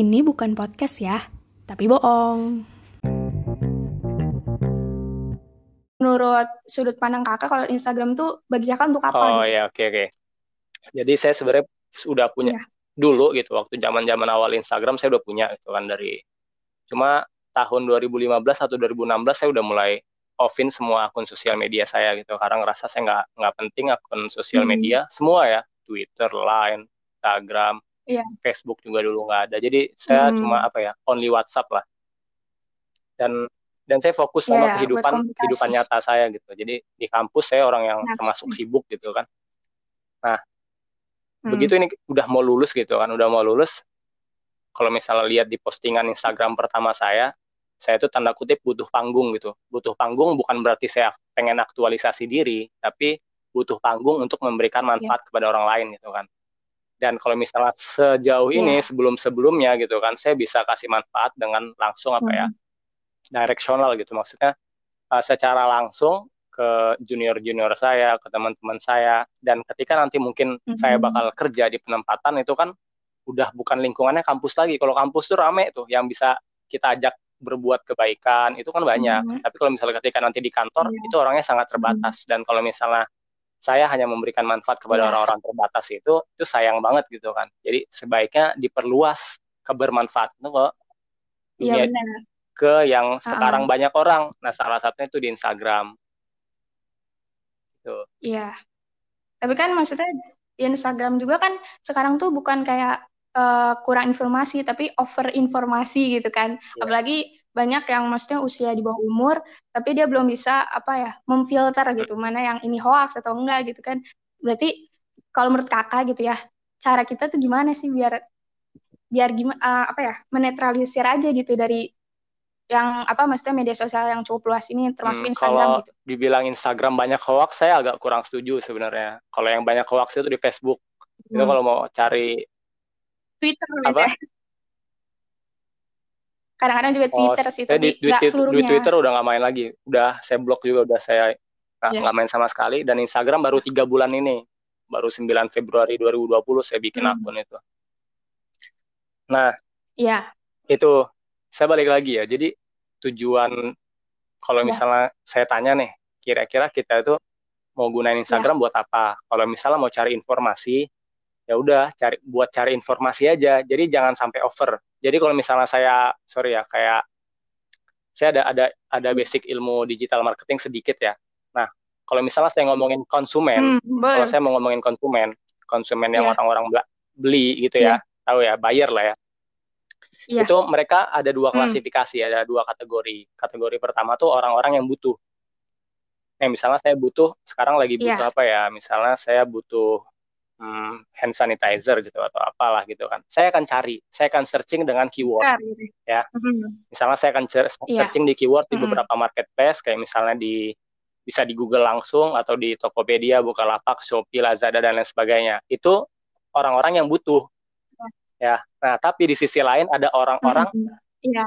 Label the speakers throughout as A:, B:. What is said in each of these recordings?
A: Ini bukan podcast ya, tapi bohong.
B: Menurut sudut pandang kakak, kalau Instagram tuh bagi kakak untuk apa
C: Oh
B: gitu?
C: ya, oke oke. Jadi saya sebenarnya sudah punya
B: Iya.
C: dulu gitu waktu zaman-zaman awal Instagram saya udah punya gitu kan dari cuma tahun 2015 atau 2016 saya udah mulai offin semua akun sosial media saya gitu karena ngerasa saya nggak nggak penting akun sosial
B: Hmm.
C: media semua ya Twitter, Line, Instagram,
B: Iya.
C: Facebook juga dulu nggak ada. Jadi saya
B: Hmm.
C: cuma apa ya only WhatsApp lah. Dan dan saya fokus sama
B: buat
C: kehidupan kehidupan nyata saya gitu. Jadi di kampus saya orang yang
B: Nah.
C: termasuk sibuk gitu kan. Nah,
B: Hmm.
C: begitu ini udah mau lulus gitu kan, udah mau lulus. Kalau misalnya lihat di postingan Instagram pertama saya, saya itu tanda kutip butuh panggung gitu. Butuh panggung bukan berarti saya pengen aktualisasi diri, tapi butuh panggung untuk memberikan
B: Iya.
C: manfaat kepada orang lain gitu kan. Dan kalau misalnya sejauh ini
B: Iya.
C: sebelum-sebelumnya gitu kan, saya bisa kasih manfaat dengan langsung apa ya,
B: Hmm.
C: directional gitu maksudnya uh, secara langsung ke junior-junior saya, ke teman-teman saya, dan ketika nanti mungkin saya
B: Hmm.
C: bakal kerja di penempatan itu kan udah bukan lingkungannya kampus lagi. Kalau kampus tuh rame tuh yang bisa kita ajak berbuat kebaikan itu kan banyak.
B: Hmm.
C: Tapi kalau misalnya ketika nanti di kantor
B: Iya.
C: itu orangnya sangat terbatas dan kalau misalnya saya hanya memberikan manfaat kepada
B: Iya.
C: orang-orang terbatas itu itu sayang banget gitu kan. Jadi sebaiknya diperluas kebermanfaatan itu ke
B: Iya
C: dunia
B: benar.
C: ke yang sekarang banyak orang. Nah, salah satunya itu di Instagram. Gitu.
B: Iya. Tapi kan maksudnya di Instagram juga kan sekarang tuh bukan kayak eh, kurang informasi, tapi over informasi gitu kan.
C: Iya.
B: Apalagi banyak yang maksudnya usia di bawah umur, tapi dia belum bisa apa ya memfilter gitu mana yang ini hoax atau enggak gitu kan. Berarti kalau menurut kakak gitu ya, cara kita tuh gimana sih biar biar gimana apa ya menetralisir aja gitu dari yang apa maksudnya media sosial yang cukup luas ini termasuk
C: Hmm,
B: Instagram
C: kalau
B: gitu.
C: dibilang Instagram banyak hoax, saya agak kurang setuju sebenarnya. Kalau yang banyak hoax itu di Facebook. Itu
B: Hmm.
C: kalau mau cari
B: Twitter
C: apa?
B: biasanya. Kadang-kadang juga
C: Oh,
B: Twitter sih,
C: saya di,
B: tapi
C: di, di- di
B: seluruhnya.
C: Twitter udah nggak main lagi. Udah saya blok juga, udah saya nggak nggak main sama sekali. Dan Instagram baru tiga bulan ini, baru 9 Februari 2020 saya bikin
B: Hmm.
C: akun itu. Nah,
B: Iya,
C: itu saya balik lagi ya. Jadi tujuan kalau
B: Iya.
C: misalnya saya tanya nih, kira-kira kita itu mau gunain
B: Iya.
C: Instagram buat apa? Kalau misalnya mau cari informasi, ya udah cari buat cari informasi aja. Jadi jangan sampai over. Jadi kalau misalnya saya sorry ya kayak saya ada ada ada basic ilmu digital marketing sedikit ya. Nah, kalau misalnya saya ngomongin konsumen,
B: Hmm,
C: kalau saya mau ngomongin konsumen, konsumen yang
B: Iya.
C: orang-orang beli gitu ya, tahu ya, buyer lah ya.
B: Iya.
C: Itu mereka ada dua
B: Hmm.
C: klasifikasi, ada dua kategori. Kategori pertama tuh orang-orang yang butuh. Nah, misalnya saya butuh sekarang lagi
B: Iya.
C: butuh apa ya? Misalnya saya butuh hmm, hand sanitizer gitu atau apalah gitu kan. Saya akan cari, saya akan searching dengan keyword
B: gitu.
C: ya.
B: Hmm,
C: Misalnya saya akan cer-
B: Iya.
C: searching di keyword di
B: Mm-mm.
C: beberapa marketplace kayak misalnya di bisa di Google langsung atau di Tokopedia, Bukalapak, Shopee, Lazada dan lain sebagainya. Itu orang-orang yang butuh ya. Nah, tapi di sisi lain ada orang-orang
B: hmm, Iya,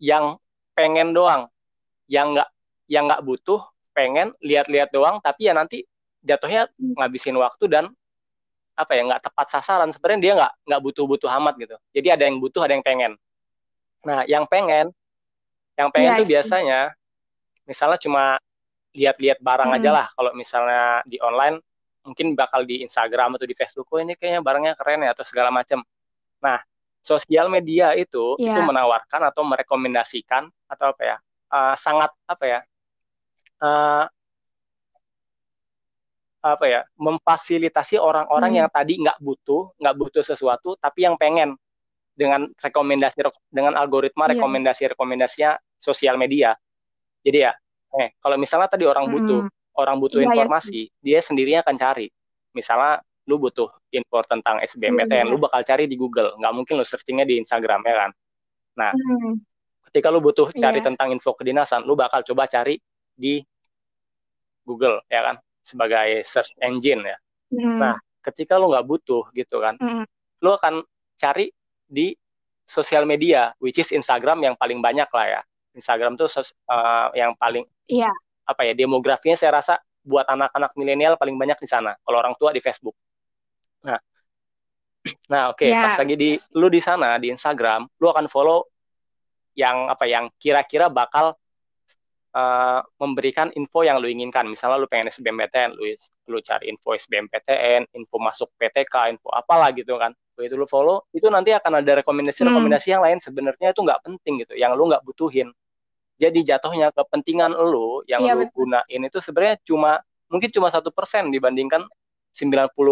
C: yang pengen doang, yang nggak yang nggak butuh, pengen lihat-lihat doang, tapi ya nanti jatuhnya
B: Hmm.
C: ngabisin waktu dan apa ya nggak tepat sasaran. Sebenarnya dia nggak nggak butuh-butuh amat gitu. Jadi ada yang butuh, ada yang pengen. Nah, yang pengen, yang pengen
B: Iya,
C: tuh biasanya, misalnya cuma lihat-lihat barang aja
B: Mm-mm.
C: lah. Kalau misalnya di online, mungkin bakal di Instagram atau di Facebook, oh ini kayaknya barangnya keren ya atau segala macam. Nah, sosial media itu itu
B: Iya.
C: menawarkan atau merekomendasikan atau apa ya, eh, sangat apa ya, eh, apa ya, memfasilitasi orang-orang
B: Hmm.
C: yang tadi nggak butuh, nggak butuh sesuatu, tapi yang pengen dengan rekomendasi dengan algoritma
B: Iya.
C: rekomendasi-rekomendasinya sosial media. Jadi ya, eh kalau misalnya tadi orang butuh,
B: Mm-mm.
C: orang butuh
B: Iya, iya.
C: informasi, dia sendirinya akan cari. Misalnya lu butuh info tentang SBMPTN,
B: Iya.
C: lu bakal cari di Google, nggak mungkin lu searchingnya di Instagram ya kan. Nah,
B: Hmm,
C: ketika lu butuh cari
B: Iya.
C: tentang info kedinasan, lu bakal coba cari di Google ya kan, sebagai search engine ya.
B: hmm,
C: Nah, ketika lu nggak butuh gitu kan,
B: hmm,
C: lu akan cari di sosial media, which is Instagram yang paling banyak lah ya. Instagram tuh sos- eh, yang paling
B: Iya.
C: apa ya demografinya saya rasa buat anak-anak milenial paling banyak di sana. Kalau orang tua di Facebook. Nah, Nah, oke, okay.
B: Ya.
C: pas lagi di lu di sana di Instagram, lu akan follow yang apa yang kira-kira bakal uh, memberikan info yang lu inginkan. Misalnya lu pengen SBMPTN, lu lu cari info SBMPTN, info masuk PTK, info apalah gitu kan. Begitu lu follow, itu nanti akan ada rekomendasi-rekomendasi hmm. yang lain sebenarnya itu nggak penting gitu, yang lu nggak butuhin. Jadi jatuhnya kepentingan lu yang ya, lu betul. gunain itu sebenarnya cuma mungkin cuma satu persen dibandingkan 99%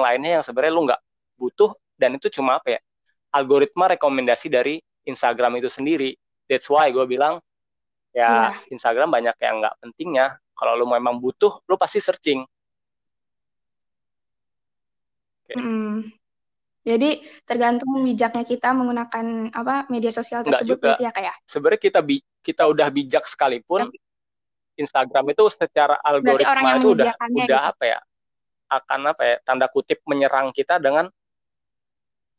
C: lainnya yang sebenarnya lu nggak butuh dan itu cuma apa ya algoritma rekomendasi dari Instagram itu sendiri. That's why gue bilang ya, ya. Instagram banyak yang nggak pentingnya. Kalau lu memang butuh, lu pasti searching.
B: Okay. Hmm. Jadi tergantung bijaknya kita menggunakan apa media sosial tersebut
C: juga.
B: gitu ya kayak.
C: Ya? Sebenarnya kita bi kita udah bijak sekalipun Tapi, Instagram itu secara algoritma itu udah udah gitu. apa ya? akan apa ya tanda kutip menyerang kita dengan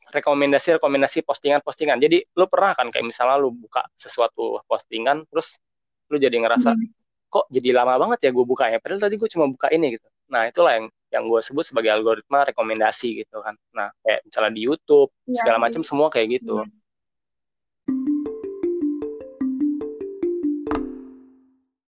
C: rekomendasi-rekomendasi postingan-postingan. Jadi lu pernah kan kayak misalnya lu buka sesuatu postingan terus lu jadi ngerasa hmm. kok jadi lama banget ya gue bukanya padahal tadi gue cuma buka ini gitu. Nah, itulah yang yang gue sebut sebagai algoritma rekomendasi gitu kan. Nah, kayak misalnya di YouTube ya, segala macam semua kayak gitu. Ya.